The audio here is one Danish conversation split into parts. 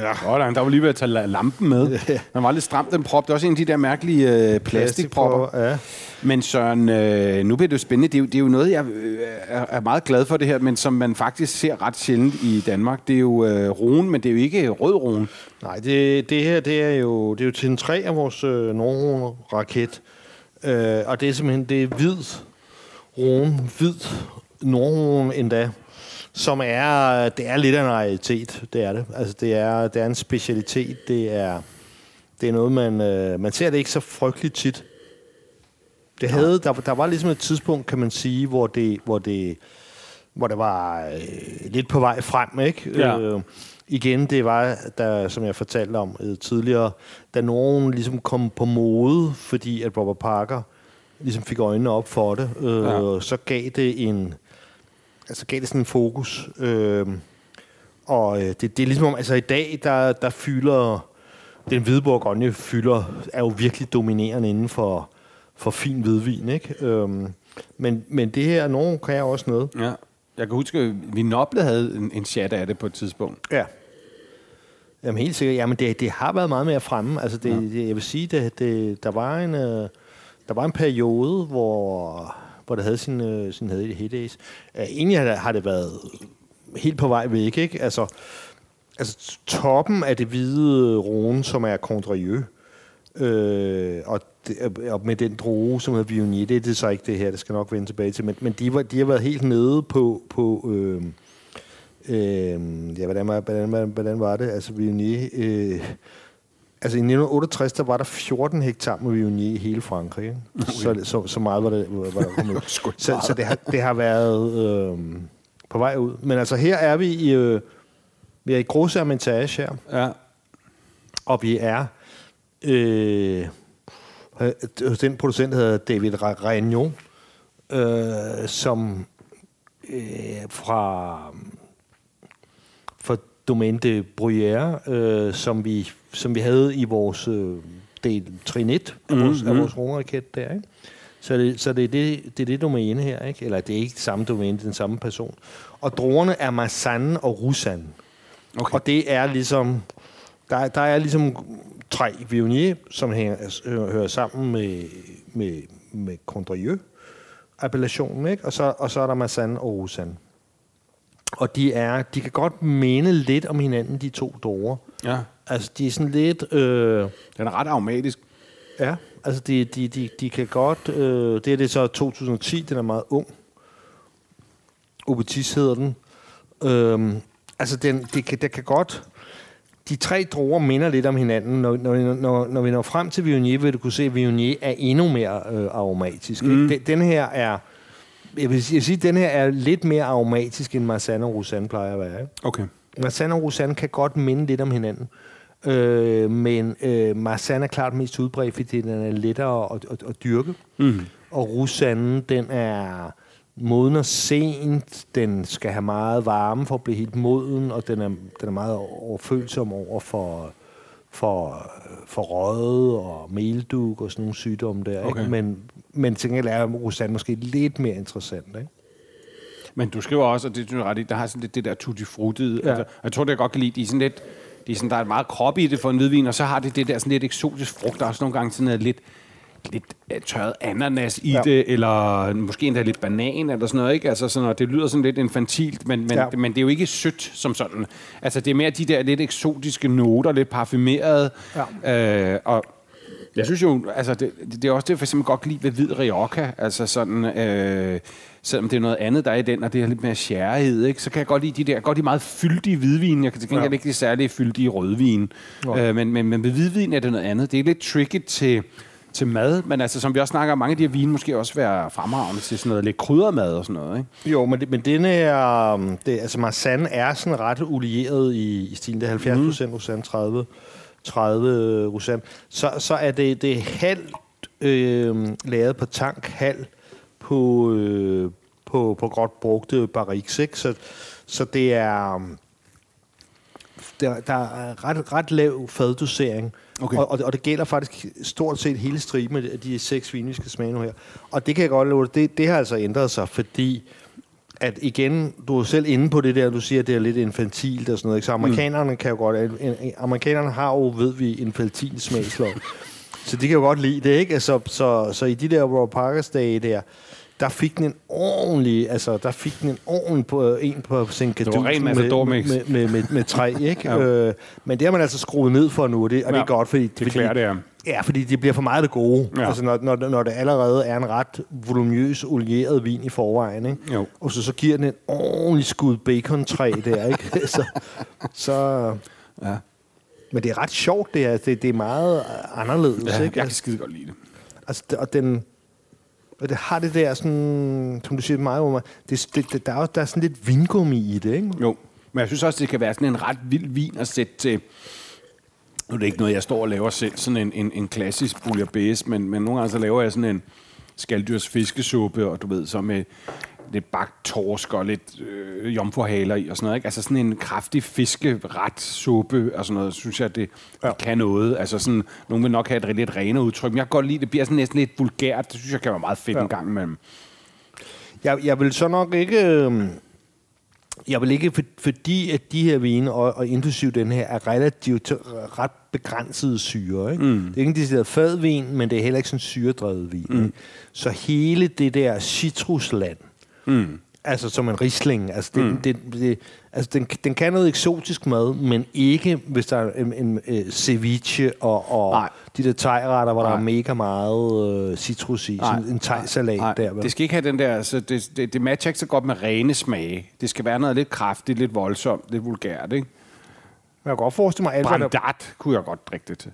Ja. Sådan, der var lige ved at tage lampen med. Den var lidt stram, den prop. Det er også en af de der mærkelige øh, plastikpropper. Ja. Men Søren, øh, nu bliver det jo spændende. Det er jo, det er jo noget, jeg øh, er, meget glad for det her, men som man faktisk ser ret sjældent i Danmark. Det er jo øh, roen, men det er jo ikke rød roen. Nej, det, det her det er jo det er jo til en tre af vores øh, Nordrone-raket. Øh, og det er simpelthen det er hvid rune, hvid Nordrone endda, som er, det er lidt af en realitet, det er det. Altså det er, det er en specialitet, det er, det er noget, man, øh, man ser det ikke så frygteligt tit. Det havde, der, der var ligesom et tidspunkt, kan man sige, hvor det, hvor det, hvor det var øh, lidt på vej frem, ikke? Ja. Øh, igen, det var, der, som jeg fortalte om øh, tidligere, da nogen ligesom kom på mode, fordi at Robert Parker ligesom fik øjnene op for det, øh, Ja. så gav det en, altså gav det sådan en fokus. Øh, og øh, det, det er ligesom om, altså i dag, der, der fylder, den hvide bourgogne fylder, er jo virkelig dominerende inden for, for fin hvidvin, ikke? Øhm, men, men det her, nogen kan jeg også noget. Ja. Jeg kan huske, at Vinoble havde en, en chat af det på et tidspunkt. Ja. Jamen helt sikkert. Jamen det, det har været meget mere fremme. Altså det, ja. det, jeg vil sige, det, det, der var en, øh, der var en periode, hvor, hvor det havde sin, øh, sin hed- heydays. Uh, egentlig har det, været helt på vej væk, ikke? Altså, altså toppen af det hvide rone, som er Condrieu, øh, og, det, øh, og med den droge, som hedder Vionier, det er det så ikke det her, det skal nok vende tilbage til, men, men de, var, de har været helt nede på, på øh, øh, ja, hvordan var, hvordan, hvordan, hvordan var det? Altså Vionier... øh, altså i 1968, der var der 14 hektar med Viognier i hele Frankrig, ikke? Så, så, så meget var det, var der kommet. så, så det, har, det har været øh, på vej ud. Men altså her er vi i, øh, vi er i Gros Hermitage her, Ja. og vi er øh, hos den producent, der hedder David Regnault, øh, som øh, fra, fra Domaine de Bruyère, øh, som, vi, som vi havde i vores øh, del trinet af vores, af vores rumraket der, ikke? Så, det, så det, er det, det er det domæne her, ikke? Eller det er ikke samme domæne, det er den samme person. Og druerne er Marsanne og Roussanne. Okay. Og det er ligesom, der, der er ligesom tre Viognier, som hænger, hører, hører sammen med, med, med Condrieu appellationen, ikke? Og så, og så er der Marsanne og Roussanne. Og de, er, de kan godt minde lidt om hinanden, de to dorer. ja. Altså, de er sådan lidt... Øh, Den er ret aromatisk. ja, altså, de, de, de, de kan godt... Øh, det er det så 2010, den er meget ung. Obetis hedder den. Øhm, altså, den, det kan, det kan godt... De tre druer minder lidt om hinanden. Når, når, når, når vi når frem til Viognier, vil du kunne se, at Viognier er endnu mere øh, aromatisk. Mm. Den, den her er... Jeg vil, sige, jeg vil sige, at den her er lidt mere aromatisk, end Marsanne og Roussanne plejer at være. Ikke? Okay. Marsanne og Roussanne kan godt minde lidt om hinanden. Øh, men øh, Marsanne er klart mest udbredt, fordi den er lettere at, at, at dyrke. Mm. Og Roussanne, den er modner sent, den skal have meget varme for at blive helt moden, og den er, den er meget overfølsom over for, for, for røde og meldug og sådan nogle sygdomme der. Okay. Ikke? Men, men til gengæld er Roussanne måske lidt mere interessant. Ikke? Men du skriver også, og det synes jeg ret i, der har sådan lidt det der tutti frutti. Ja. Altså, jeg tror, det jeg godt kan lide, de er sådan lidt, de er sådan, der er meget krop i det for en hvidvin, og så har det det der sådan lidt eksotisk frugt, der er også nogle gange sådan noget lidt, lidt øh, tørret ananas i Ja. det, eller måske endda lidt banan, eller sådan noget, ikke? Altså sådan, og det lyder sådan lidt infantilt, men, men, Ja. ja. men det er jo ikke sødt som sådan. Altså, det er mere de der lidt eksotiske noter, lidt parfumerede, ja. øh, og Jeg synes jo, altså det, det er også det, jeg for eksempel godt kan lide ved hvid Rioja, altså sådan, øh, selvom det er noget andet, der er i den, og det er lidt mere sjærhed, ikke? så kan jeg godt lide de der, godt de meget fyldige hvidvin, jeg kan til gengæld Ja. ikke de særlige fyldige rødvin, øh, men, men, men ved hvidvin er det noget andet. Det er lidt tricky til, til mad, men altså som vi også snakker mange af de her vine måske også være fremragende til sådan noget lidt kryddermad og sådan noget, ikke? Jo, men, det, men den er... um, Det, altså, Marsanne er sådan ret olieret i, i stilen. Det er 70 procent Rosanne, 30, 30 Rosanne. Så, så er det, det er halvt øh, lavet på tank, halv på, øh, på, på godt brugte barriques, ikke? Så, så det er... um, Der, der er ret, ret lav faddosering. Okay. Og, og, og det gælder faktisk stort set hele striben af de seks vine, vi skal smage nu her. Og det kan jeg godt love det, det har altså ændret sig, fordi at igen, du er selv inde på det der, du siger, at det er lidt infantilt og sådan noget. Ikke? Så amerikanerne kan jo godt, en, en, amerikanerne har jo, ved vi, infantil smagslov. Så de kan jo godt lide det, ikke? Altså, så, så i de der Raw Parkers dage der, der fik den en ordentlig, altså der fik den en ordentlig på, en på Sinkadus Det var ren med, med, med, med, med træ, ikke? Ja. øh, men det har man altså skruet ned for nu, og det, og det Ja, er godt, fordi... det klæder det, ja. Ja, fordi det bliver for meget det gode. Ja. Altså, når, når, når det allerede er en ret voluminøs, olieret vin i forvejen, ikke? Jo. Og så, så giver den en ordentlig skud bacon-træ der, ikke? så, så, Ja. Men det er ret sjovt, det er, det, det er meget anderledes, Ja, jeg ikke? kan skide godt lide det. Altså, og den... Og det har det der sådan, som du siger meget om, det, det, det, der, er, der er sådan lidt vingummi i det, ikke? Jo, men jeg synes også, det kan være sådan en ret vild vin at sætte til... Nu er det ikke noget, jeg står og laver selv, sådan en, en, en klassisk bouillabaisse, men, men nogle gange så laver jeg sådan en skalddyrs fiskesuppe, og du ved, så med lidt bagt torsk og lidt øh, jomfruhaler i og sådan noget. Ikke? Altså sådan en kraftig fiskeret suppe og sådan noget, synes jeg, det, ja. det kan noget. Altså sådan, nogen vil nok have et lidt renere udtryk, men jeg kan godt lide, det bliver sådan næsten lidt vulgært. Det synes jeg kan være meget fedt ja. en gang imellem. Jeg, jeg vil så nok ikke... øhm, Jeg vil ikke, for, fordi at de her vine, og, og inklusiv den her, er relativt ret begrænsede syre. Ikke? Mm. Det er ikke en decideret fadvin, men det er heller ikke sådan syredrevet vin. Mm. Ikke? Så hele det der citrusland, mm. altså som en risling, altså, det, mm. det, det, altså den, den kan noget eksotisk mad, men ikke hvis der er en, en, en ceviche og, og Nej. de der tegretter, hvor Nej. der er mega meget øh, citrus i. Sådan en tegsalat Nej, der. vel? det skal ikke have den der, altså det, det, det matcher ikke så godt med rene smage. Det skal være noget lidt kraftigt, lidt voldsomt, lidt vulgært, ikke? Jeg kan godt forestille mig, at alt, hvad der, Brandat kunne jeg godt drikke det til.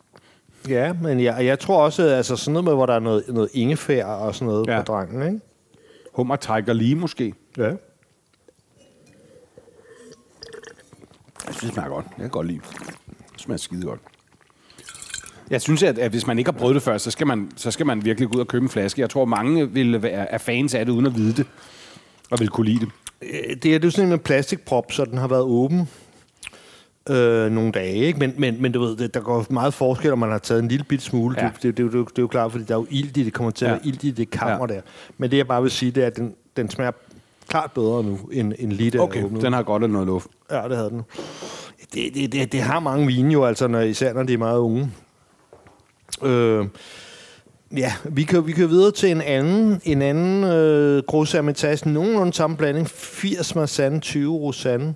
Ja, men jeg, jeg tror også, altså sådan noget med, hvor der er noget, noget ingefær og sådan noget Ja. på drangen, ikke? Hummer Tiger lige måske. Ja. Jeg synes, det smager godt. Jeg kan godt lide det. Smager skide godt. Jeg synes, at, at hvis man ikke har prøvet det før, så skal, man, så skal man virkelig gå ud og købe en flaske. Jeg tror, mange vil være er fans af det, uden at vide det. Og vil kunne lide det. Øh, Det er, det er jo sådan en med plastikprop, så den har været åben øh, nogle dage, ikke? Men, men, men du ved, det, der går meget forskel, om man har taget en lille bit smule. Ja. Det, det, det, det, det, er jo klart, fordi der er jo ild i det, kommer til at Ja. være ild i det kammer Ja. der. Men det, jeg bare vil sige, det er, at den, den smager klart bedre nu, end, end lige der Okay, den har godt noget luft. Ja, det havde den. Det, det, det, det har mange vine jo, altså, når, især når de er meget unge. Øh, ja, vi kører, vi kører videre til en anden, en anden øh, Gros Hermitage. Nogenlunde samme blanding. 80 Marsanne, 20 Rosanne.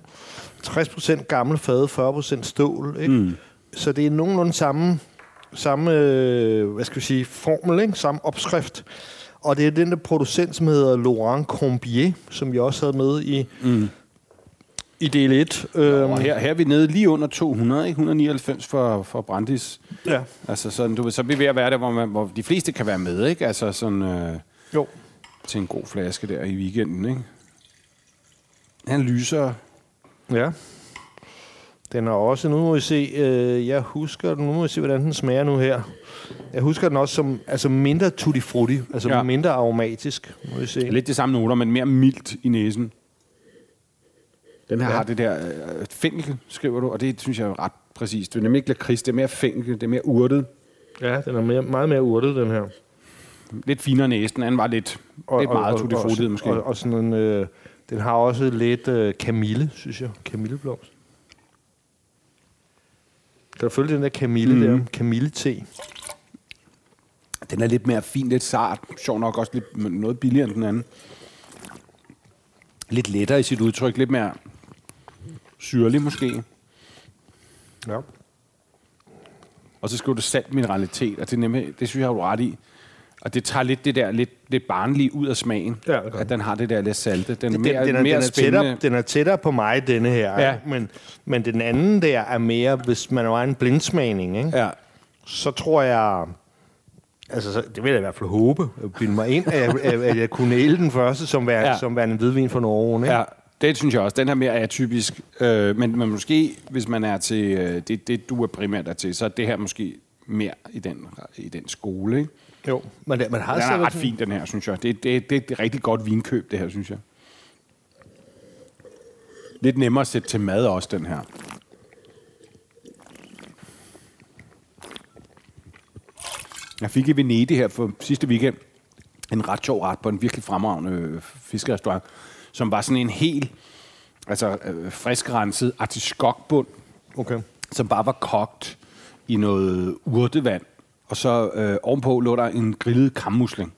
60% gammel fade, 40% stål. Ikke? Mm. Så det er nogenlunde samme, samme øh, hvad skal vi sige, formel, ikke? samme opskrift. Og det er den der producent, som hedder Laurent Combier, som vi også havde med i, mm. i del 1. Øhm, her, her er vi nede lige under 200, ikke? 199 for, for Brandis. ja. Altså sådan, du så er vi ved at være der, hvor, man, hvor de fleste kan være med, ikke? Altså sådan øh, Jo. til en god flaske der i weekenden, ikke? Han lyser. Ja. Den er også, nu må vi se, øh, jeg husker, nu må vi se, hvordan den smager nu her. Jeg husker den også som altså mindre tutti frutti, altså Ja. mindre aromatisk, må vi se. Lidt de samme noter, men mere mildt i næsen. Den her ja. Har det der øh, fænkel, skriver du, og det synes jeg er ret præcist. Det er nemlig ikke lakrids, det er mere fænkel, det er mere urtet. Ja, den er mere, meget mere urtet, den her. Lidt finere næsten, han var lidt, og, lidt meget tutti frutti måske. Og, og sådan en, øh, den har også lidt øh, kamille, synes jeg. Kamilleblomst. Kan du følge den der kamille mm. der? Kamille-te. Den er lidt mere fin, lidt sart. Sjov nok også lidt, noget billigere end den anden. Lidt lettere i sit udtryk, lidt mere syrlig måske. Ja. og så skriver du salt mineralitet, og det, nemlig, det synes jeg, du er ret i. Og det tager lidt det der lidt, lidt barnlige ud af smagen, Ja, det gør at den har det der lidt salte. Den er Den, mere, den, er, mere den, er spændende. tættere, den er tættere på mig, denne her. Ja. Men, men den anden der er mere, hvis man var en blindsmagning, ikke? Ja. så tror jeg... Altså, så, det vil jeg i hvert fald håbe, at bilde mig ind, at jeg, at, at jeg kunne næle den første, som værende, Ja. som værende en hvidvin fra Norge. Ikke? Ja, det synes jeg også. Den her mere atypisk. Øh, men, men måske, hvis man er til øh, det, det, du er primært er til, så er det her måske mere i den, i den skole. Ikke? Jo, men det, man har Den er ret fin, den her, synes jeg. Det, det, det, det er et rigtig godt vinkøb, det her, synes jeg. Lidt nemmere at sætte til mad også, den her. Jeg fik i Venedig her for sidste weekend en ret sjov ret på en virkelig fremragende øh, fiskerestaurant, som var sådan en helt altså, øh, friskrenset artiskokbund, Okay. som bare var kogt i noget urtevand. Og så øh, ovenpå lå der en grillet kammusling.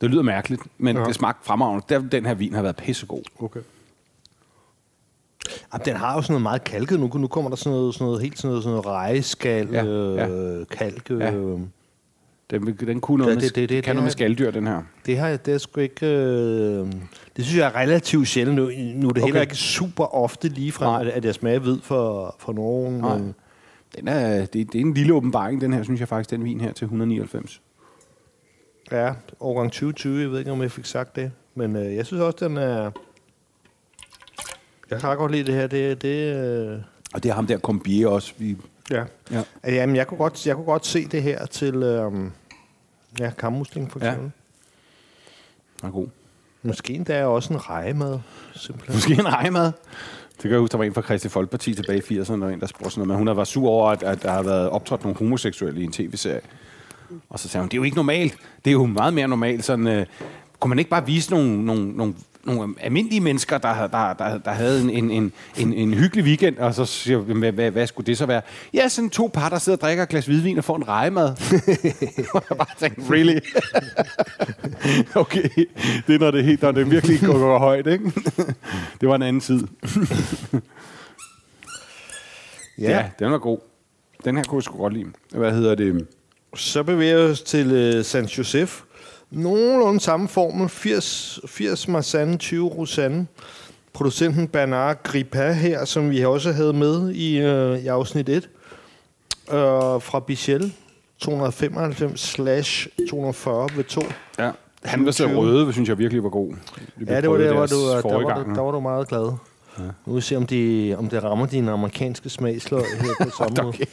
Det lyder mærkeligt, men ja. Det smagte fremragende. Der, den her vin har været pissegod. okay. Jamen, den har jo sådan noget meget kalket nu. Nu kommer der sådan noget, sådan noget helt sådan noget, sådan noget rejeskal, Ja, ja, ja. øh, kalk. Øh, Ja. Den, den kunne noget, Ja, med, det- det- det- kan det noget med skalddyr, den her. Det har jeg, det er sgu ikke... Øh, det synes jeg er relativt sjældent. Nu, nu er det okay. heller ikke super ofte lige fra, at, at jeg smager hvid for, for nogen. Nej. Men, Den er, det, det er en lille åbenbaring, den her, synes jeg faktisk, den vin her til 199. ja, årgang 2020, jeg ved ikke, om jeg fik sagt det. Men øh, jeg synes også, den er... Jeg kan ret godt lide det her. Det, det, øh, Og det er ham der Combier også. Vi, ja. ja. Jamen, jeg kunne, godt, jeg kunne godt se det her til... Øh, ja, kammusling for Ja. eksempel. Den er god. Måske endda også en rejemad, simpelthen. Måske en rejemad. Det kan jeg huske, der var en fra Christi Folkeparti tilbage i 80'erne, og en, der spurgte sådan noget, men hun var sur over, at, at der har været optrådt nogle homoseksuelle i en tv-serie. Og så sagde hun, det er jo ikke normalt. Det er jo meget mere normalt. Sådan, øh, kunne man ikke bare vise nogle, nogle, nogle, nogle almindelige mennesker, der, der, der, der havde en, en, en, en, en hyggelig weekend, og så siger jeg, hvad, hvad, hvad skulle det så være? Ja, sådan to par, der sidder og drikker et glas hvidvin og får en rejemad. og jeg bare tænkte, really? okay, det er, når det, helt, når det virkelig går, går højt, ikke? det var en anden tid. Ja. ja, den var god. Den her kunne jeg sgu godt lide. Hvad hedder det? Så bevæger vi os til uh, San Josef. Nogenlunde samme formel. 80, 80 Marsanne, 20 Rosanne. Producenten Bernard Gripa her, som vi også havde med i, uh, i afsnit 1. Uh, fra Bichel. 295 slash 240 ved 2. Ja. Han var så 20. røde, synes jeg virkelig var god. Vi Ja, det var der, hvor du, der, forrige var gang. du, der var du meget glad. Ja. Nu vil vi se, om, de, om det rammer dine amerikanske smagsløg her på samme måde.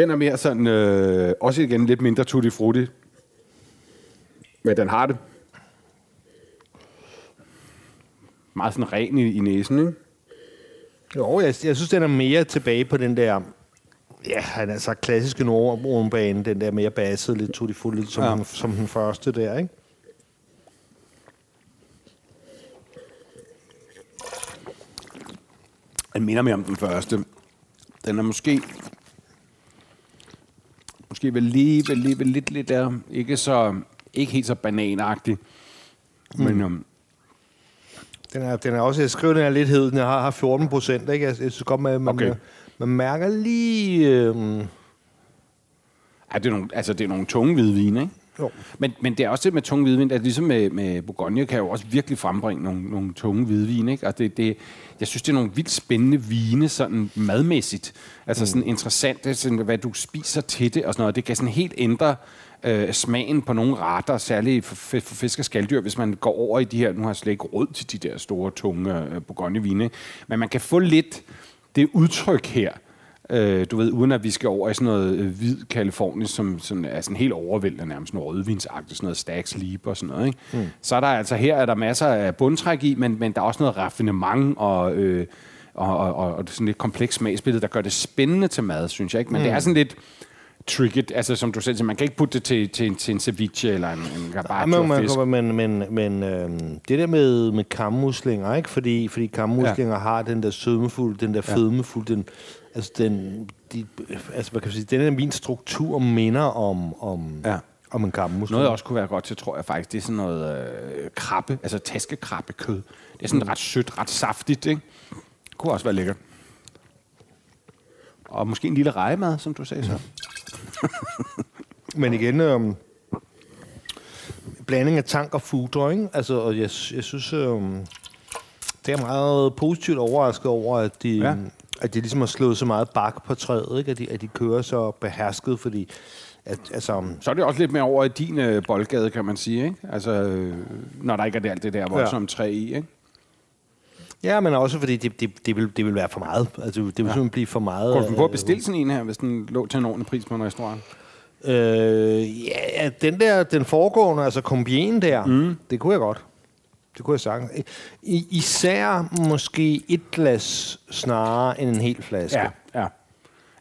Den er mere sådan, øh, også igen lidt mindre tutti frutti. Men den har det. Meget sådan ren i, i næsen, ikke? Jo, jeg, jeg synes, den er mere tilbage på den der... Ja, han er så klassiske nordbane, den der mere bassede, lidt tutti frutti, som, ja. den, som den første der, ikke? Den minder mere om den første. Den er måske... Måske vel lige, vel lige, vel lidt, lidt der. Ikke, så, ikke helt så bananagtig. Mm. Men um, Den er, den er også, jeg skriver, den er lidt hed, den har, har 14 procent, ikke? Jeg, jeg synes godt, man, man, Okay. okay. man mærker lige... Øhm, ja, det, er nogle, altså, det er nogle tunge hvidvine, ikke? Jo. Men, men det er også det med tunge hvidvin, at ligesom med, med Bourgogne kan jo også virkelig frembringe nogle, nogle tunge hvidvin. Ikke? Og det, det, jeg synes, det er nogle vildt spændende vine, sådan madmæssigt. Altså sådan interessant, er sådan, hvad du spiser til det og sådan noget. Det kan sådan helt ændre øh, smagen på nogle retter, særligt for, for for fisk og skalddyr, hvis man går over i de her, nu har jeg slet ikke råd til de der store, tunge øh, Bourgogne-vine, men man kan få lidt det udtryk her, Øh, du ved, uden at vi skal over i sådan noget øh, hvid Kalifornien, som sådan, er sådan helt overvældende, nærmest noget rødvinsagtigt, sådan noget Stags Leap og sådan noget. Ikke? Mm. Så er der altså, her er der masser af bundtræk i, men, men der er også noget raffinement og, øh, og, og, og, og sådan lidt kompleks smagsbillede, der gør det spændende til mad, synes jeg. Ikke? Men mm. det er sådan lidt tricket, altså som du selv siger, man kan ikke putte det til, til, en- til en ceviche eller en, en Ja, garbaccio men, man, fisk. men, men, men øhm, det der med, med kammuslinger, ikke? Fordi, fordi kammuslinger ja. har den der sødmefuld, den der Ja. fedmefuld, den, altså den, de, altså hvad kan man sige, den der min struktur minder om, om, Ja. Om en kammus. Noget, jeg også kunne være godt til, tror jeg faktisk, det er sådan noget øh, krabbe, altså taskekrabbekød. Det er sådan ret sødt, ret saftigt, ikke? Det kunne også være lækkert. Og måske en lille rejemad, som du sagde så. Men igen, øhm, blanding af tank og food, ikke? Altså, og jeg, jeg synes, øhm, det er meget positivt overrasket over, at de, Ja. Ja. at de ligesom har slået så meget bak på træet, ikke? At de, at de kører så behersket, fordi at, altså, Så er det også lidt mere over i din øh, boldgade, kan man sige, ikke? Altså, øh, når der ikke er det, alt det der voldsomme træ i, ikke? ja, men også fordi det, det, det, vil, det vil være for meget. Altså, det vil ja. simpelthen blive for meget. Kunne du på at øh, bestille sådan en her, hvis den lå til en ordentlig pris på en restaurant? Øh, ja, den der, den foregående, altså kombien der, mm. det kunne jeg godt. Det kunne jeg sagtens. I, især måske et glas snarere end en hel flaske. Ja, ja.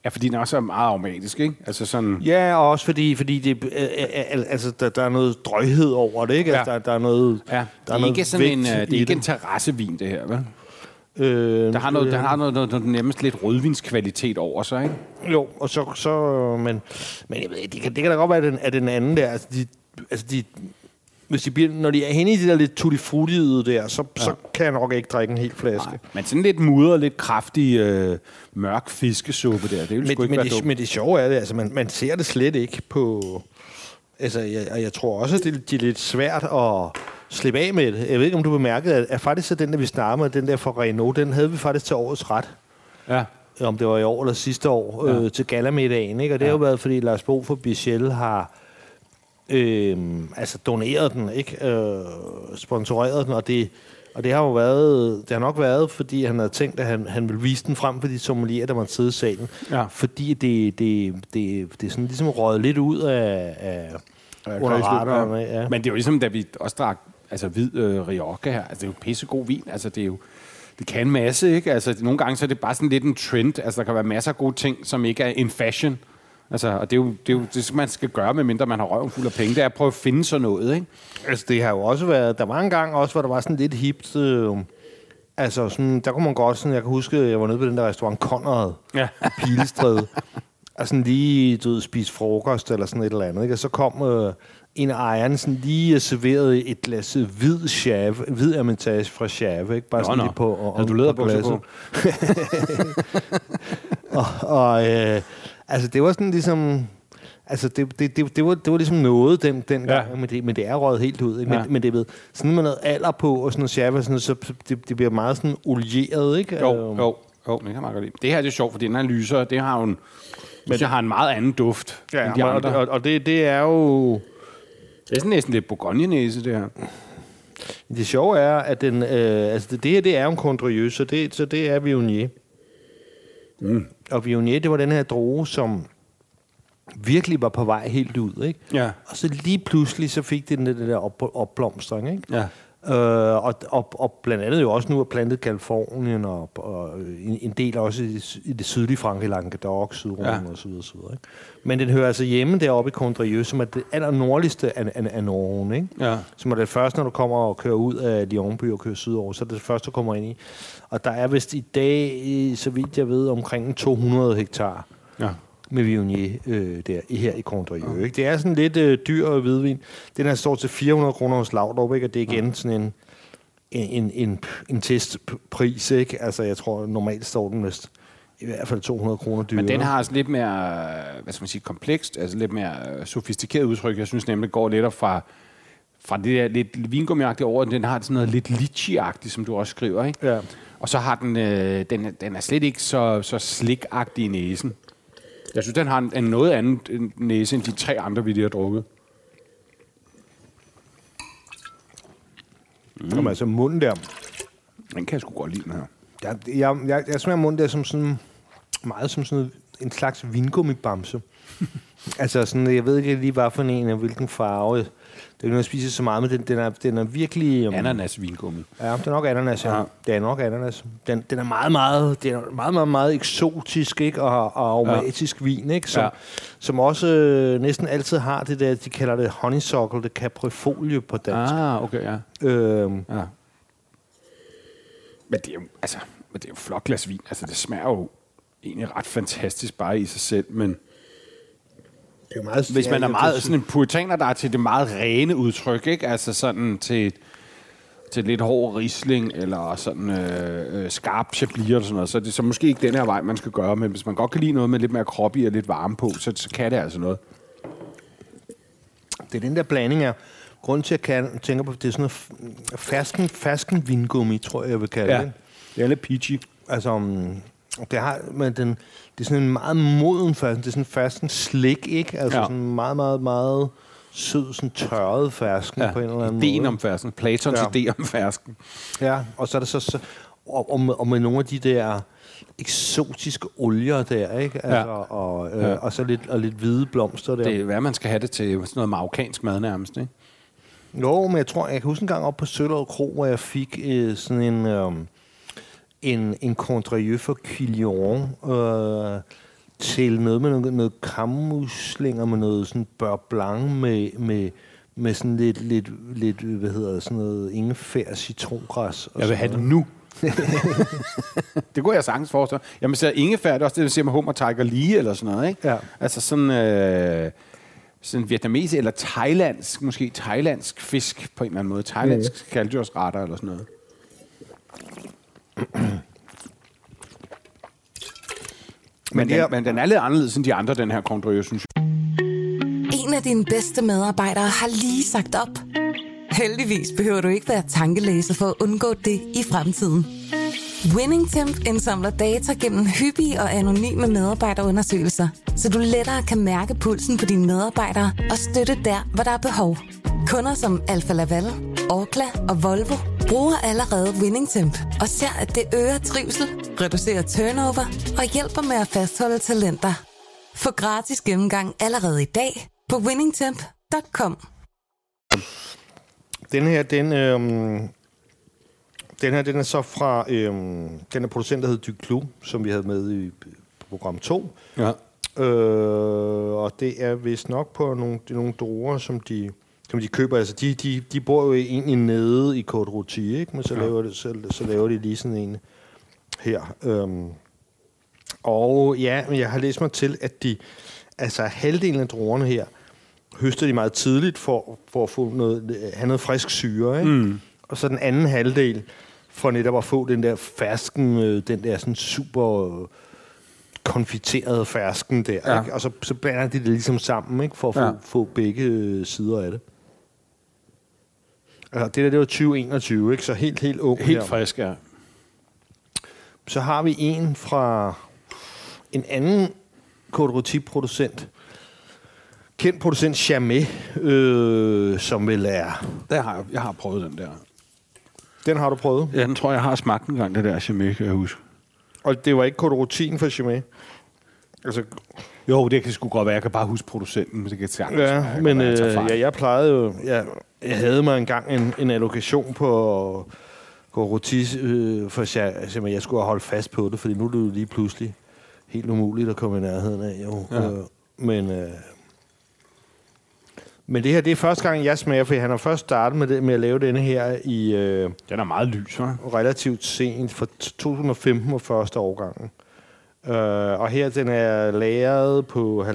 Ja, fordi den også er meget aromatisk, ikke? Altså sådan... Ja, og også fordi, fordi det, øh, øh, altså, der, der er noget drøghed over det, ikke? Altså, Ja. der, der er noget... Ja, der det er, noget ikke sådan en, øh, det er ikke en terrassevin, det her, vel? Øh, Der har noget, der har noget, noget, noget nærmest lidt rødvinskvalitet over sig, ikke? Jo, og så, så men, men jeg ved, ikke, det, kan, det kan da godt være, at den, at den anden der, altså de, altså de, hvis de bliver, når de er henne i det der lidt tutti der, så, ja. så kan jeg nok ikke drikke en hel flaske. Nej. Men sådan lidt mudret, lidt kraftig, øh, mørk fiskesuppe der, det vil Men, sgu ikke men, være det, dumt. men det sjove er det, altså man, man ser det slet ikke på... Altså, jeg, og jeg tror også, at det, det er lidt svært at slippe af med det. Jeg ved ikke, om du bemærkede, at, at faktisk så den, der vi snakkede med, den der fra Renault, den havde vi faktisk til årets ret. Ja. om det var i år eller sidste år, ja. øh, til galamiddagen. Ikke? Og det har jo været, fordi Lars Bo for Bichel har øh, altså doneret den, ikke? Øh, sponsoreret den, og det, og det har jo været, det har nok været, fordi han havde tænkt, at han, han ville vise den frem for de sommelier, der måtte sidde i salen. Ja. Fordi det, det, det, det er sådan ligesom røget lidt ud af, af under radaren. Ja. Men det er jo ligesom, da vi også drak altså, hvid øh, Rioja her. Altså, det er jo pissegod vin. Altså, det er jo det kan en masse, ikke? Altså, nogle gange så er det bare sådan lidt en trend. Altså, der kan være masser af gode ting, som ikke er in fashion. Altså, og det er jo det, er jo det man skal gøre, medmindre man har røven fuld af penge. Det er at prøve at finde sådan noget, ikke? Altså, det har jo også været... Der var en gang også, hvor der var sådan lidt hipt... Øh, altså, sådan, der kunne man godt sådan... Jeg kan huske, jeg var nede på den der restaurant Conrad Ja. Pilestræde. og sådan lige, du ved, spise frokost eller sådan et eller andet. Ikke? Og så kom øh, en af ejerne sådan lige og serverede et glas hvid chave, hvid hermitage fra chave, ikke? Bare sådan nå. lige på, og, Havde du læderbukser på? og, og øh, altså, det var sådan ligesom... Altså, det, det, det, det, var, det var ligesom noget den, den Ja. gang, men, det, men det er røget helt ud. Ikke? Men, Ja. men det ved, sådan med noget alder på, og sådan noget chave, sådan så så det, det bliver meget sådan olieret, ikke? Jo, Øhm, jo, jo, det kan man godt lide. Det her det er sjovt, fordi den her lyser, det har jo en, men, har en meget anden duft Ja, end de og, andre. og, og det, det er jo... Det er sådan næsten lidt bourgogne-næse, det her. Det sjove er, at den, øh, altså det, det her, det er jo en Condrieu, så det, så det er Viognier. Mm. Og Viognier, det var den her droge, som virkelig var på vej helt ud, ikke? Ja. Og så lige pludselig, så fik den det der op, opblomstring, ikke? Ja. Øh, og, og, og blandt andet jo også nu er plantet Kalifornien og, og en, en del også i, i det sydlige Frankrig, Languedoc, Sydrhonen Ja. og så videre, så videre. Ikke? Men den hører altså hjemme deroppe i Condrieu, som er det allernordligste af, af, af Norge, ikke? Ja. Som er det første, når du kommer og kører ud af Lyonby og kører sydover, så er det det første, du kommer ind i. Og der er vist i dag, så vidt jeg ved, omkring 200 hektar Ja. Med Viognier øh, der, her i Condrieu. Ja. Ikke? Det er sådan lidt øh, dyr hvidvin. Den her står til 400 kroner hos Laudrup, ikke? og det er igen ja. sådan en, en, en, en testpris. Ikke? Altså, jeg tror, normalt står den vist i hvert fald 200 kroner dyrere. Men den har altså lidt mere, hvad skal man sige, komplekst, altså lidt mere sofistikeret udtryk. Jeg synes nemlig, det går lidt fra, fra det der lidt vingummiagtige over, den har sådan noget lidt litchi-agtigt, som du også skriver, ikke? Ja. Og så har den, øh, den, den er slet ikke så, så slik-agtig i næsen. Jeg synes, den har en, en noget anden næse end de tre andre, vi lige har drukket. Mm. Jamen, altså munden der. Den kan jeg sgu godt lide, den her. Jeg, jeg, jeg, jeg smager munden der som sådan, meget som sådan en slags vingummibamse. altså sådan, jeg ved ikke lige, hvad for en, og hvilken farve. Det er ikke noget, spiser så meget, men den, den, er, den er virkelig... Um, Ananas-vingummi. Ja, det er nok ananas, ja. Ja. Det er nok ananas. Den, den er meget, meget, den er meget, meget, meget eksotisk, ikke? Og, og aromatisk ja. vin, ikke? Som, Ja. som også øh, næsten altid har det der, de kalder det honeysuckle, det caprifolie på dansk. Ah, okay, ja. Øhm, ja. Men det er jo, altså, men det er jo flot glas vin. Altså, det smager jo egentlig ret fantastisk bare i sig selv, men Det er meget, Hvis man er meget sådan en puritaner, der er til det meget rene udtryk, ikke? Altså sådan til, til lidt hård risling, eller sådan øh, øh, skarp chablis og sådan noget, så er det så måske ikke den her vej, man skal gøre, men hvis man godt kan lide noget med lidt mere krop i og lidt varme på, så, så kan det altså noget. Det er den der blanding af... Grunden til, at jeg tænker på, det er sådan noget fersken, fersken vingummi, tror jeg, jeg vil kalde Ja. det. Det er lidt peachy. Altså, um, det, har, men den, det er sådan en meget moden fersken. Det er sådan fersken slik, ikke? Altså Ja. sådan meget, meget, meget sød, sådan tørret fersken ja. på en eller anden ideen måde. om fersken. Platons Ja. idé om fersken. Ja, og så er det så... så og, og, med, og med nogle af de der eksotiske olier der, ikke? Altså, Ja. og, øh, Ja. og så lidt, og lidt hvide blomster der. Det er, hvad man skal have det til sådan noget marokkansk mad nærmest, ikke? Jo, men jeg tror, jeg kan huske en gang op på Søllerød Kro, hvor jeg fik øh, sådan en, øh, en, en contrarieux for Quillion øh, til noget med noget, noget kammuslinger med noget sådan beurre blanc med, med, med sådan lidt, lidt, lidt, hvad hedder det, sådan noget ingefær, citrongræs. Og Jeg vil have det nu. det kunne jeg sagtens forestille. Jamen, så ingefær, det er også det, vi siger med hummer, tiger lige, eller sådan noget, ikke? Ja. Altså sådan, øh, sådan vietnamesisk, eller thailandsk, måske thailandsk fisk på en eller anden måde. Thailandsk mm. kalddyrsretter, eller sådan noget. Men, det den, men den er lidt anderledes end de andre, den her Condrieu, synes jeg. En af dine bedste medarbejdere har lige sagt op. Heldigvis behøver du ikke være tankelæser for at undgå det i fremtiden. WinningTemp indsamler data gennem hyppige og anonyme medarbejderundersøgelser, så du lettere kan mærke pulsen på dine medarbejdere og støtte der, hvor der er behov. Kunder som Alfa Laval, Orkla og Volvo bruger allerede WinningTemp og ser, at det øger trivsel, reducerer turnover og hjælper med at fastholde talenter. Få gratis gennemgang allerede i dag på winningtemp.com. Den her, den, øhm, den her, den er så fra, øhm, den er producent, der hedder Duclos, som vi havde med i program 2. Ja. Øh, og det er vist nok på nogle, nogle druer, som de, som de køber. Altså, de, de, de bor jo egentlig nede i Côte Rôtie, ikke? Men så, Ja. laver det, så, så laver de lige sådan en her. Øhm, og ja, men jeg har læst mig til, at de, altså halvdelen af druerne her, høster de meget tidligt for, for at få noget, have noget frisk syre, ikke? Mm. Og så den anden halvdel, for netop at få den der fersken, øh, den der sådan super øh, konfiterede fersken der, Ja. ikke? Og så, så blander de det ligesom sammen, ikke? For at få, Ja. ja. få begge øh, sider af det. Altså, det der, det var 2021, ikke? Så helt, helt ung Helt her. frisk, ja. Så har vi en fra en anden Côte. Kendt producent Chamay, øh, som vel er... Der har jeg, jeg har prøvet den der. Den har du prøvet. Ja, den tror jeg, jeg har smagt en gang, det der chimay, kan jeg huske. Og det var ikke Côte for Chamay. Altså, Jo, det kan sgu godt være. Jeg kan bare huske producenten, men det kan sagtens ja, jeg men være, jeg øh, ja, jeg plejede jo... Jeg, jeg havde mig engang en, en allokation på Rôtie, øh, for Cha- Chamay. Jeg skulle holdt fast på det, fordi nu er det jo lige pludselig helt umuligt at komme i nærheden af. Jo. Ja. Øh, men... Øh, men det her, det er første gang, jeg smager, for han har først startet med, det, med at lave denne her i øh, Den er meget lys, hva'? relativt sent, for 2015 var første årgangen. Øh, og her den er lagret på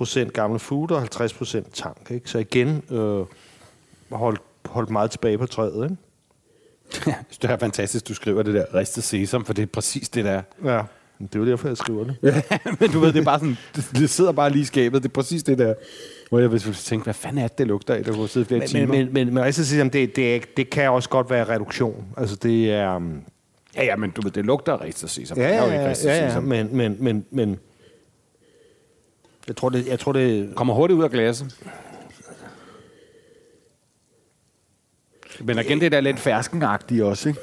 50% gammel food og 50% tank. Ikke? Så igen øh, holdt, holdt meget tilbage på træet. Ikke? det er fantastisk, du skriver det der ristet sesam, for det er præcis det der. Ja. Det er jo derfor, jeg skriver det. men du ved, det er bare sådan, det, sidder bare lige i skabet. Det er præcis det der, hvor jeg vil tænke, hvad fanden er det, det lugter af, der kunne sidde flere Men, timer. men, men, men, men sige, at det, det, det kan også godt være reduktion. Altså det er... Um, ja, ja, men du ved, det lugter ristet sesam. ja, er jo ja, ikke ja, ristet ja, ja, sesam. men, men, men, men jeg tror, det, jeg tror, det, Kommer hurtigt ud af glasset. Men igen, det der lidt ferskenagtige også, ikke?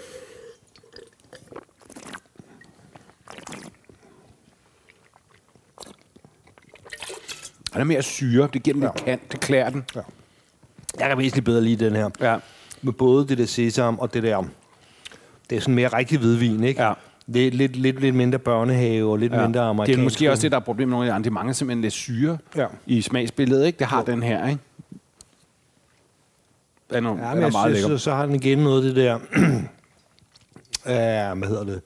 Og der er mere syre. Det giver den lidt kant. Det klæder den. Ja. Jeg kan væsentligt bedre lide den her. Ja. Med både det der sesam og det der... Det er sådan mere rigtig hvidvin, ikke? Ja. Det er lidt, lidt, lidt mindre børnehave og lidt ja. mindre amerikansk. Det er måske også det, der er problemet med nogle af de andre. De mangler simpelthen lidt syre Ja. i smagsbilledet, ikke? Det har den her, ikke? Den er, Ja, den er meget synes, lækker. så, så har den igen noget af det der... ja, hvad hedder det?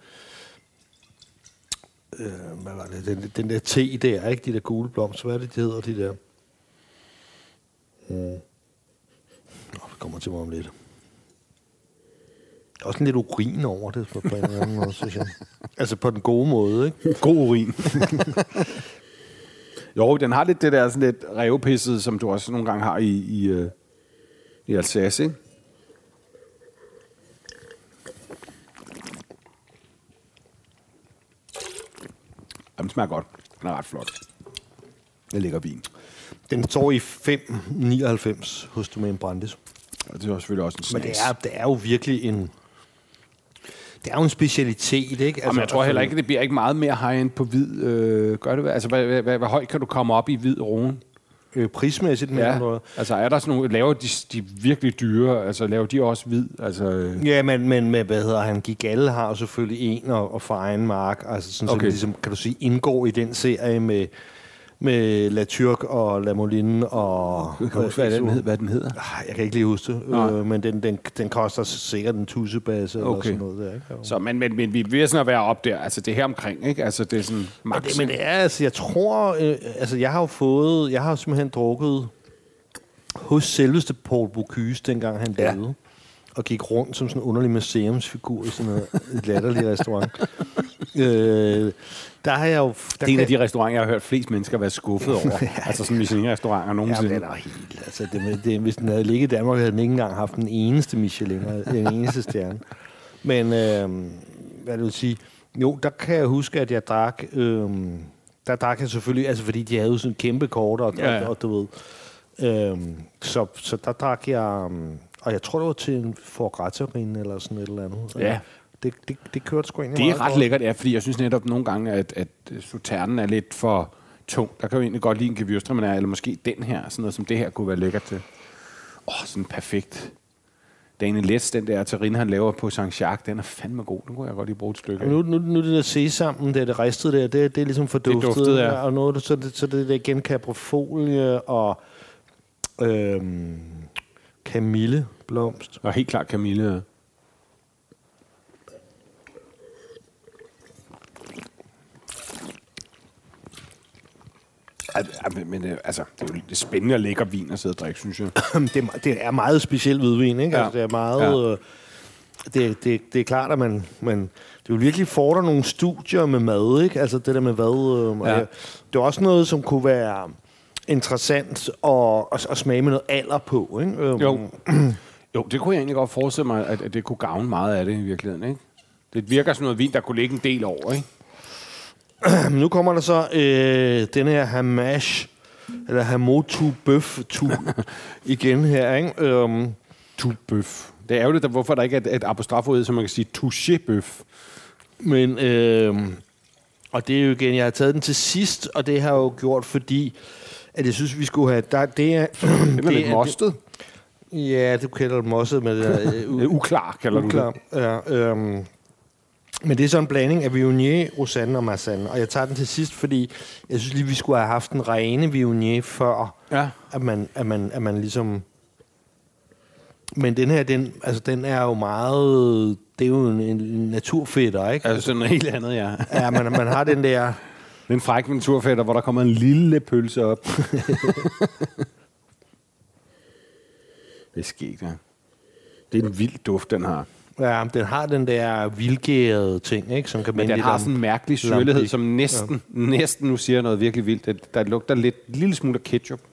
øh, hvad var det, den, den der te der, ikke? De der gule blomster, hvad er det, de hedder, de der? Mm. Nå, det kommer til mig om lidt. Der er også en lidt urin over det, på, på en eller anden måde, synes jeg. Altså på den gode måde, ikke? God urin. jo, den har lidt det der sådan lidt revpisset, som du også nogle gange har i, i, øh, i Alsace, ikke? Den smager godt. Den er ret flot. Det ligger vin. Den står i 5,99 hos Domaine Brandes. Og det er selvfølgelig også en Men snas. det er, det er jo virkelig en... Det er jo en specialitet, ikke? Altså, Jamen, jeg tror heller ikke, det bliver ikke meget mere high-end på hvid. Øh, gør det? Altså, hvad, hvad, hvad, hvad højt kan du komme op i hvid rune? Øh, prismæssigt, men Ja. noget. Altså, er der sådan nogle... Laver de, de virkelig dyre? Altså, laver de også hvid? Altså, øh, Ja, men, men med, hvad hedder han, Gigalle har jo selvfølgelig en og, og for egen mark, altså sådan. Okay. så ligesom, kan du sige, indgår i den serie med, med La Turc og La Moline og... jeg kan huske, hvad, den hed, hvad den hedder. Jeg kan ikke lige huske det, øh, men den, den, den koster sikkert en tussebasse okay. eller Okay. sådan noget der, ikke? Så, men, men, men vi er ved sådan at være op der. Altså, det er her omkring, ikke? Altså, det er sådan max. det, men det er, altså, jeg tror, øh, altså, jeg har jo fået, jeg har jo simpelthen drukket hos selveste Paul Bocuse, dengang han Ja. Og gik rundt som sådan en underlig museumsfigur i sådan noget latterlig restaurant. øh, der har jeg jo... Der det er en af de restauranter, jeg har hørt flest mennesker være skuffet over. altså sådan Michelin-restauranter Ja, nogensinde. den er helt... Altså, det, det, hvis den havde ligget i Danmark, havde den ikke engang haft den eneste Michelin, den eneste stjerne. Men, øh, hvad det vil sige... Jo, der kan jeg huske, at jeg drak... Øh, der drak jeg selvfølgelig... Altså, fordi de havde jo sådan kæmpe kort, og, Ja, ja, ja. og, og du ved... Øh, så, så der drak jeg... Øh, og jeg tror, det var til en forgratterin eller sådan et eller andet. Ja. Det, det, det kørte sgu egentlig Det er ret godt. lækkert, ja, fordi jeg synes netop nogle gange, at, at sauternen er lidt for tung. Der kan jo egentlig godt lide en gewürztraminer, eller måske den her, sådan noget som det her kunne være lækkert til. Åh, oh, sådan perfekt. Daniel Letts, den der terrine, han laver på Saint-Jacques, den er fandme god. Den kunne jeg godt lige bruge et stykke af. Nu, nu, nu det der sesam, det, er det ristede der, det, det er ligesom forduftet. duftet, ja. Og noget, så, det, så det er igen kaprofolie og øhm, kamilleblomst. Og helt klart Camille. Ej, ej, Men, øh, altså, det er jo er spændende at lækker vin at sidde og drikke, synes jeg. det, er, det er meget speciel hvidvin, ikke? Ja. Ja. Altså, det er meget... Ja. Ja. Det, det, det er klart, at man, man det vil virkelig fordre nogle studier med mad, ikke? Altså det der med hvad... Øh, Ja. ja. Det er også noget, som kunne være interessant at, at, at smage med noget alder på, ikke? Øhm, Jo. jo, det kunne jeg egentlig godt forestille mig, at, at det kunne gavne meget af det i virkeligheden, ikke? Det virker som noget vin, der kunne ligge en del over, ikke? Nu kommer der så øh, den her Hamash, eller Hamotu Bøf tu igen her, ikke? Øhm, Tu bøf. Det er det, der, hvorfor der ikke er et, et apostroford, som man kan sige touché bøf. men, øh, og det er jo igen, jeg har taget den til sidst, og det har jeg jo gjort, fordi, at jeg synes, vi skulle have, der, det er... Det er lidt mostet. Ja, du kalder det mosset det der... Øh, Det er uklar, kalder du uklar. Ja, øhm, men det er så en blanding af Viognier, Rosanne og Marsanne. Og jeg tager den til sidst, fordi jeg synes lige, vi skulle have haft en rene Viognier før, det. Ja. at man, at man, at man ligesom... Men den her, den, altså, den er jo meget... Det er jo en, en naturfætter, ikke? Altså sådan noget helt andet, ja. Ja, man, man har den der... Det er en fræk hvor der kommer en lille pølse op. det er sket, ja. Det er en vild duft, den har. Ja, den har den der vildgærede ting, ikke? Som kan Men den har sådan en mærkelig syrlighed, som næsten, ja. næsten nu siger noget virkelig vildt. Det, der lugter lidt, en lille smule af ketchup.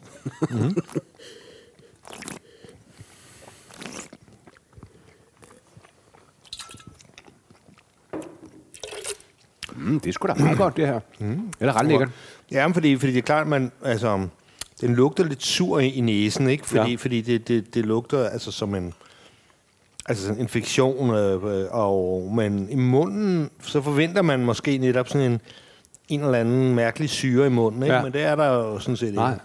Mm, det er sgu da meget godt, det her. Mm. Er da ret lækkert. Ja, men fordi, fordi det er klart, man, altså, den lugter lidt sur i, i næsen, ikke? Fordi, Ja. fordi det, det, det lugter altså som en altså sådan en infektion, øh, øh, og, men i munden, så forventer man måske netop sådan en, en eller anden mærkelig syre i munden, ikke? Ja. Men det er der jo sådan set Nej, ikke.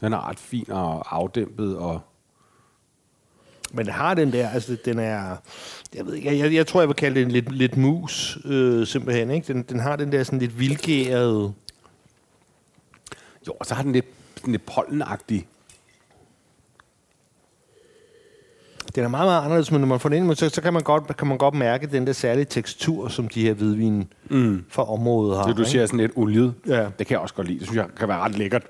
den er ret fin og afdæmpet. Og Men det har den der, altså den er, jeg ved ikke, jeg, jeg tror, jeg vil kalde det en lidt, lidt mus, øh, simpelthen, ikke? Den, den har den der sådan lidt vildgærede, jo, og så har den lidt, sådan lidt pollenagtig. Den er meget, meget anderledes, men når man får den ind, så, så kan, man godt, kan man godt mærke den der særlige tekstur, som de her hvidvin mm. fra området har. Det, du ikke? siger er sådan lidt oliet, Ja. det kan jeg også godt lide. Det synes jeg kan være ret lækkert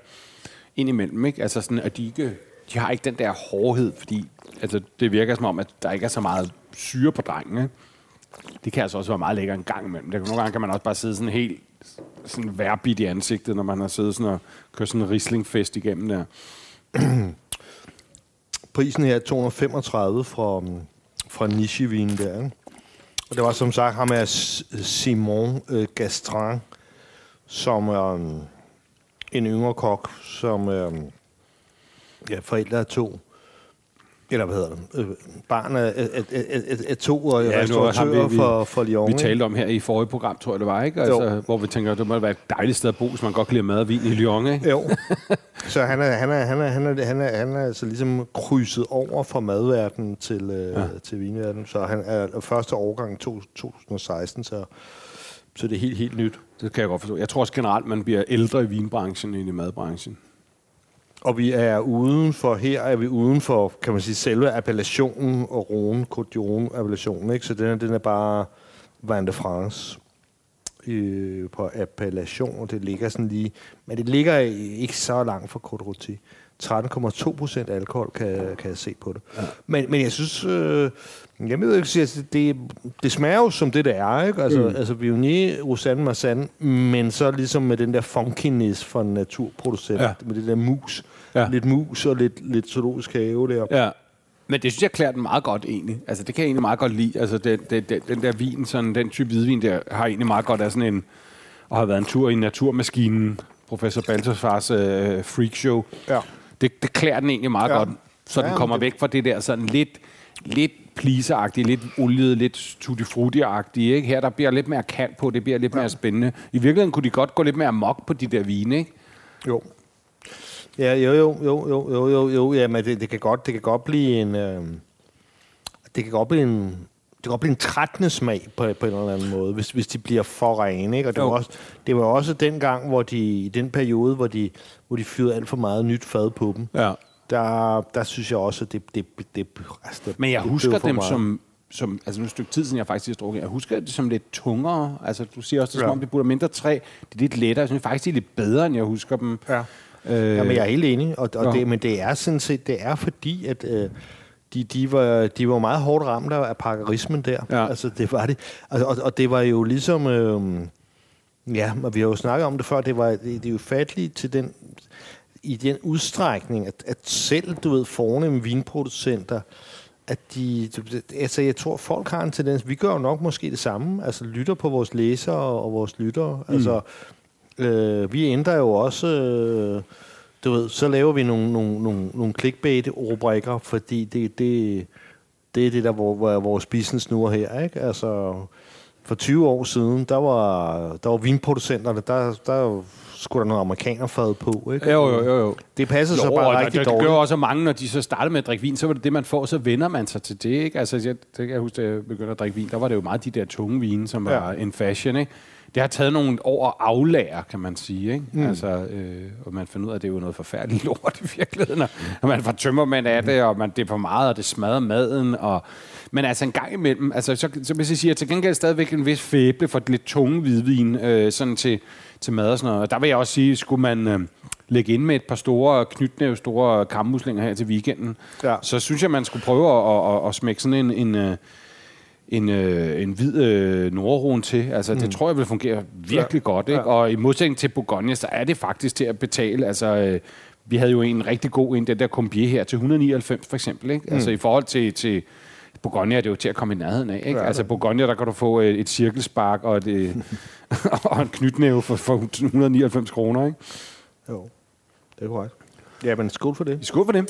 indimellem. Ikke? Altså sådan, at de, ikke, de har ikke den der hårdhed, fordi altså, det virker som om, at der ikke er så meget syre på drengen. Ikke? Det kan altså også være meget lækker en gang imellem. Det, kan- nogle gange kan man også bare sidde sådan helt sådan værbit i ansigtet, når man har siddet sådan og kørt sådan en rislingfest igennem der. Prisen her er 235 fra, mm, fra Nishivin der. Ikke? Og det var som sagt ham er Simon øh, Gastrin, som er øh, en yngre kok, som øh, ja, forældre af to. Eller hvad hedder det? Øh, barn af, af, af, af, to og Ja, restauratører vi- for, for Lyon. Vi talte om her i forrige program, tror jeg det var, ikke? Jo. Altså, hvor vi tænker, det må være et dejligt sted at bo, hvis man godt kan lide mad og vin i Lyon, ikke? Jo. Så han er, han er, han er, han er, han er, han er altså ligesom krydset over fra madverdenen til, øh, ja. til vinverdenen. Så han er første årgang to- 2016, så, så det er helt, helt nyt. Det kan jeg godt forstå. Jeg tror også generelt, man bliver ældre i vinbranchen end i madbranchen. Og vi er uden for, her er vi uden for, kan man sige, selve appellationen og roen, Côte appellationen, ikke? Så den er, den er bare Vin de France øh, på appellation, og det ligger sådan lige, men det ligger ikke så langt fra Côte 13,2 procent alkohol, kan, kan jeg se på det. Ja. Men, men jeg synes, øh, jeg ved ikke, altså, det, det smager jo som det, det er, ikke? Altså, mm. altså Viognier, Rosanne Marsanne, men så ligesom med den der funkiness fra en naturproducent, Ja. med det der mus. Ja. Lidt mus og lidt, lidt zoologisk have der. Ja. Men det synes jeg klæder den meget godt egentlig. Altså det kan jeg egentlig meget godt lide. Altså den, den, den, den der vin, sådan, den type hvidvin der, har egentlig meget godt af sådan en, og har været en tur i naturmaskinen, professor Balthasars øh, freakshow. Ja. Det, det klæder den egentlig meget Ja. godt, så Ja, den kommer det- væk fra det der sådan lidt, lidt pleaseragtige, lidt oliet, lidt tutti frutti-agtige. Ikke? Her der bliver lidt mere kant på, det bliver lidt ja. mere spændende. I virkeligheden kunne de godt gå lidt mere mok på de der vine, ikke? Jo. Ja, jo, jo, jo, jo, jo, jo, jo. Ja, men det, det, kan godt, det kan godt blive en... Øh, det kan godt blive en... Det kan godt blive en trættende smag på, på en eller anden måde, hvis, hvis de bliver for rene. Ikke? Og det var, også, det var også den gang, hvor de, i den periode, hvor de, hvor de fyrede alt for meget nyt fad på dem. Ja. Der, der synes jeg også, at det... det, det altså, det Men jeg det husker dem meget. som, som... Altså nu det et stykke tid siden, jeg faktisk har drukket. Jeg husker det som lidt tungere. Altså du siger også, det er som Ja. om, det burde mindre træ. Det er lidt lettere. Jeg synes faktisk, de er lidt bedre, end jeg husker dem. Ja. Øh, Ja, men jeg er helt enig, og, og Ja. det, men det er sådan set, det er fordi, at øh, de, de, var, de var meget hårdt ramt af parkerismen der. Ja. Altså, det var det. Altså, og, og det var jo ligesom, øh, ja, og vi har jo snakket om det før, det var det, det er jo fatligt til den, i den udstrækning, at, at selv, du ved, fornemme vinproducenter, at de, altså jeg tror, folk har en tendens, vi gør jo nok måske det samme, altså lytter på vores læsere og vores lyttere, mm. altså øh, vi ændrer jo også, øh, du ved, så laver vi nogle, nogle, nogle, nogle clickbait-rubrikker, fordi det, det, det er det der, hvor, hvor vores business nu er her, ikke? Altså, for 20 år siden, der var, der var vinproducenterne, der, der skulle der noget amerikanerfad på, ikke? Jo, jo, jo, jo. Det passer så bare rigtig det, det dårligt. gør også mange, når de så starter med at drikke vin, så var det det, man får, så vender man sig til det. Ikke? Altså, jeg, det kan jeg huske, da jeg begyndte at drikke vin, der var det jo meget de der tunge vine, som Ja. var en fashion. Ikke? Det har taget nogle år at aflære, kan man sige. Ikke? Mm. Altså, øh, og man finder ud af, at det er jo noget forfærdeligt lort i virkeligheden. Og, og man får tømmermænd af det, og man, det er for meget, og det smadrer maden. Og, men altså en gang imellem, altså, så, så vil jeg sige, at til gengæld stadigvæk en vis fæble for lidt tunge hvidvin, øh, sådan til, til mad og sådan noget. Og der vil jeg også sige, skulle man øh, lægge ind med et par store knytnæve, store kammuslinger her til weekenden, Ja. så synes jeg, man skulle prøve at, at, at, at smække sådan en, en, øh, en, øh, en hvid øh, nordrone til. Altså, mm. det tror jeg vil fungere virkelig ja. godt. Ikke? Ja. Og i modsætning til Bourgogne, så er det faktisk til at betale. Altså, øh, vi havde jo en rigtig god en, den der Combier her, til 199 for eksempel. Ikke? Mm. Altså i forhold til, til Bourgogne er det jo til at komme i nærheden af. Ikke? Ja, altså Bourgogne, der kan du få et, et cirkelspark og, et, øh, og en knytnæve for, for 199 kroner. Ikke? Jo, det er korrekt. Ja, men skål for det. Skål for det.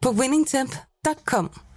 på winningtemp.com.